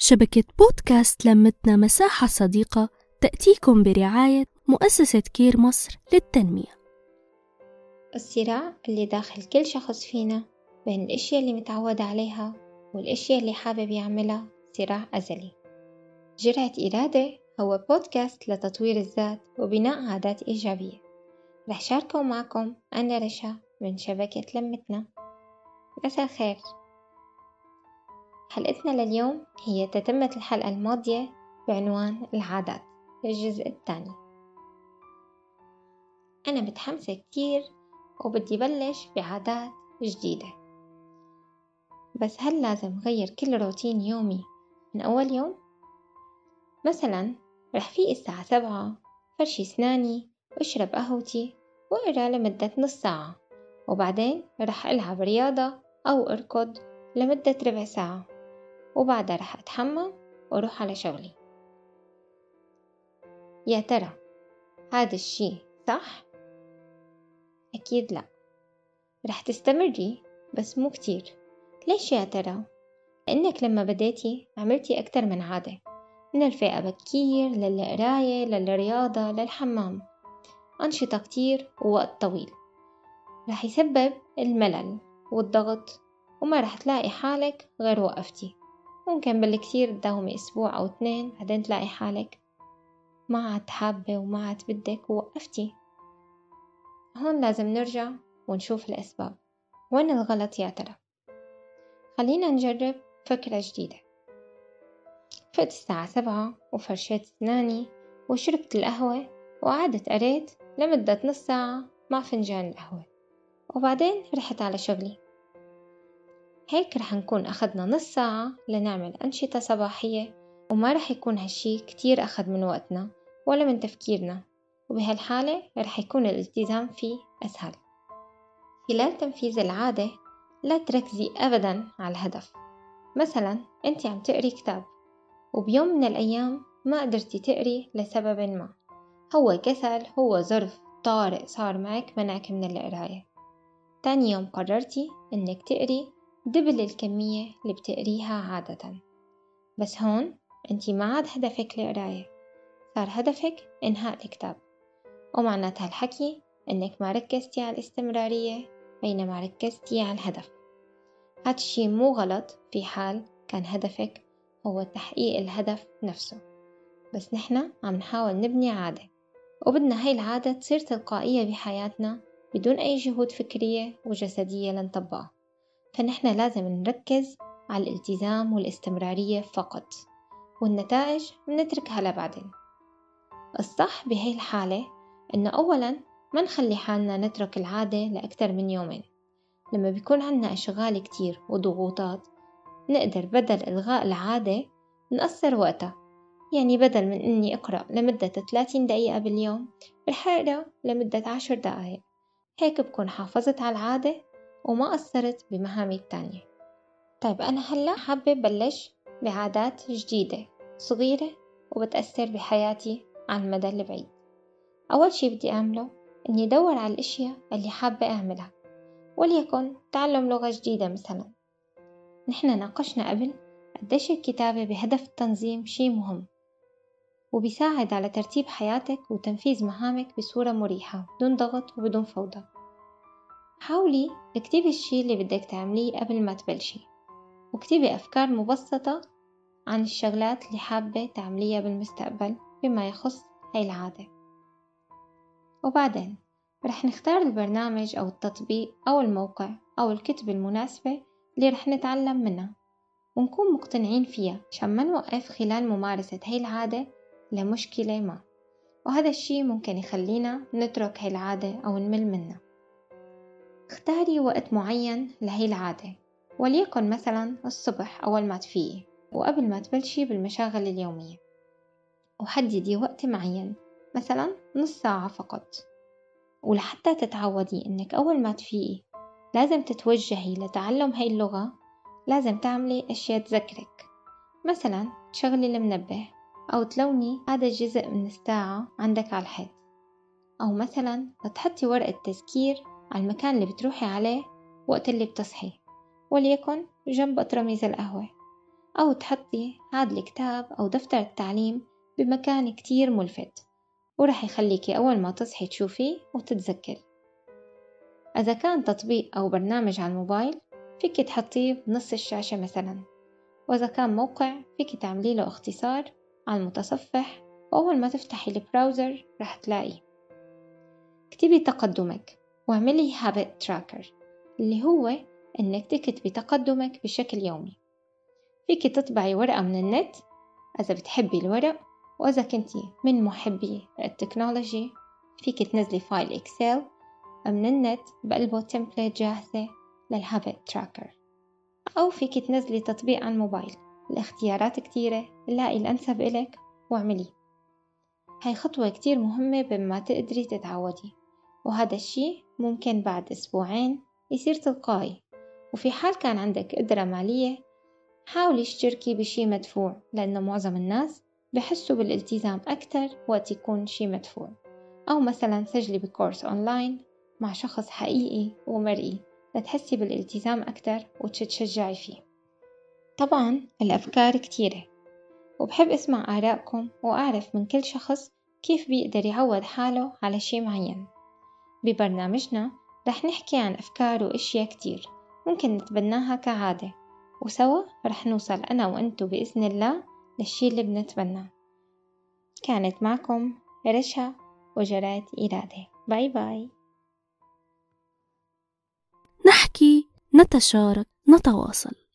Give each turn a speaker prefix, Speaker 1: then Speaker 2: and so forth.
Speaker 1: شبكة بودكاست لمتنا مساحة صديقة تأتيكم برعاية مؤسسة كير مصر للتنمية.
Speaker 2: الصراع اللي داخل كل شخص فينا بين الأشياء اللي متعود عليها والأشياء اللي حابب يعملها صراع أزلي. جرعة إرادة هو بودكاست لتطوير الذات وبناء عادات إيجابية. رح شاركه معكم أنا رشا من شبكة لمتنا. مساء الخير. حلقتنا لليوم هي تتمة الحلقة الماضية بعنوان العادات الجزء الثاني. أنا متحمسة كتير وبدي بلش بعادات جديدة. بس هل لازم غير كل روتين يومي من أول يوم؟ مثلا رح فيق الساعة سبعة فرشي سناني واشرب قهوتي وأقرأ لمدة نص ساعة. وبعدين رح ألعب رياضة أو أركض لمدة ربع ساعة. وبعدها رح أتحمم وأروح على شغلي. يا ترى هذا الشي صح؟ أكيد لأ. رح تستمري؟ بس مو كتير. ليش يا ترى؟ لأنك لما بديتي عملتي أكتر من عادة. من الفئة بكير للقراية للرياضة للحمام. أنشطة كتير ووقت طويل. رح يسبب الملل والضغط وما رح تلاقي حالك غير وقفتي. ممكن بالكثير تداومي أسبوع أو اثنين بعدين تلاقي حالك ما عاد حابة وما عاد بدك ووقفتي. هون لازم نرجع ونشوف الأسباب. وين الغلط يا ترى؟ خلينا نجرب فكرة جديدة. فقت الساعة سبعة وفرشيت أسناني وشربت القهوة وقعدت قريت لمدة نص ساعة مع فنجان القهوة. وبعدين رحت على شغلي. هيك رح نكون أخدنا نص ساعة لنعمل أنشطة صباحية وما رح يكون هالشي كتير أخد من وقتنا ولا من تفكيرنا وبهالحالة رح يكون الالتزام فيه أسهل. خلال تنفيذ العادة لا تركزي أبدا على الهدف. مثلا أنت عم تقري كتاب وبيوم من الأيام ما قدرتي تقري لسبب ما. هو كسل هو ظرف طارئ صار معك منعك من القراية. تاني يوم قررتي إنك تقري دبل الكمية اللي بتقريها عادة. بس هون انتي ما عاد هدفك القراية صار هدفك إنهاء الكتاب. ومعنات هالحكي إنك ما ركزتي على الاستمرارية بينما ركزتي على الهدف. هاد الشي مو غلط في حال كان هدفك هو تحقيق الهدف نفسه. بس نحنا عم نحاول نبني عادة وبدنا هاي العادة تصير تلقائية بحياتنا بدون أي جهود فكرية وجسدية لنطبقها. فنحن لازم نركز على الالتزام والاستمرارية فقط والنتائج منتركها لبعدين. الصح بهي الحالة إنه أولا ما نخلي حالنا نترك العادة لأكثر من يومين. لما بيكون عنا أشغال كتير وضغوطات نقدر بدل إلغاء العادة نقصر وقتها. يعني بدل من إني أقرأ لمدة 30 دقيقة باليوم رح أقرأ لمدة 10 دقايق. هيك بكون حافظت على العادة وما قصرت بمهامي التانية. طيب أنا هلأ حابة بلش بعادات جديدة صغيرة وبتأثر بحياتي على المدى البعيد. أول شي بدي أعمله إني أدور على الأشياء اللي حابة أعملها وليكن تعلم لغة جديدة مثلا. نحن ناقشنا قبل قديش الكتابة بهدف التنظيم شي مهم وبيساعد على ترتيب حياتك وتنفيذ مهامك بصورة مريحة بدون ضغط وبدون فوضى. حاولي اكتبي الشي اللي بدك تعمليه قبل ما تبلشي واكتبي أفكار مبسطة عن الشغلات اللي حابة تعمليها بالمستقبل بما يخص هاي العادة. وبعدين رح نختار البرنامج أو التطبيق أو الموقع أو الكتب المناسبة اللي رح نتعلم منها ونكون مقتنعين فيها عشان ما نوقف خلال ممارسة هاي العادة لمشكلة ما. وهذا الشي ممكن يخلينا نترك هاي العادة أو نمل منها. اختاري وقت معين لهي العادة وليكن مثلا الصبح أول ما تفيقي وقبل ما تبلشي بالمشاغل اليومية وحددي وقت معين مثلا نص ساعة فقط. ولحتى تتعودي إنك أول ما تفيقي لازم تتوجهي لتعلم هاي اللغة لازم تعملي أشياء تذكرك. مثلا تشغلي المنبه أو تلوني هذا الجزء من الساعة عندك على الحيط. أو مثلا تحطي ورقة تذكير على المكان اللي بتروحي عليه وقت اللي بتصحي وليكن جنب ترميز القهوة أو تحطي هاد الكتاب أو دفتر التعليم بمكان كتير ملفت ورح يخليكي أول ما تصحي تشوفيه وتتذكري. إذا كان تطبيق أو برنامج على الموبايل فيك تحطيه بنص الشاشة مثلا وإذا كان موقع فيك تعملي له اختصار على المتصفح وأول ما تفتحي ال browser رح تلاقيه. اكتبي تقدمك. واعملي habit tracker اللي هو إنك تكتبي تقدمك بشكل يومي. فيك تطبعي ورقة من النت إذا بتحبي الورق وإذا كنتي من محبي ال technology فيك تنزلي file Excel من النت بقلبه template جاهزة لل habit tracker أو فيك تنزلي تطبيق على الموبايل الاختيارات كتيرة لاقي الأنسب إلك واعمليه هاي خطوة كتير مهمة بما تقدري تتعودي. وهذا الشي ممكن بعد أسبوعين يصير تلقائي. وفي حال كان عندك قدرة مالية حاولي اشتركي بشي مدفوع لأنه معظم الناس بحسوا بالالتزام أكتر وقت يكون شي مدفوع. أو مثلا سجلي بكورس أونلاين مع شخص حقيقي ومرئي لتحسي بالالتزام أكتر وتتشجعي فيه. طبعا الأفكار كتيرة وبحب أسمع آرائكم وأعرف من كل شخص كيف بيقدر يعود حاله على شي معين. ببرنامجنا رح نحكي عن أفكار وأشياء كتير ممكن نتبناها كعادة وسوا رح نوصل أنا وأنتو بإذن الله للشي اللي بنتبناه. كانت معكم رشا وجرات إرادة. باي باي.
Speaker 1: نحكي نتشارك نتواصل.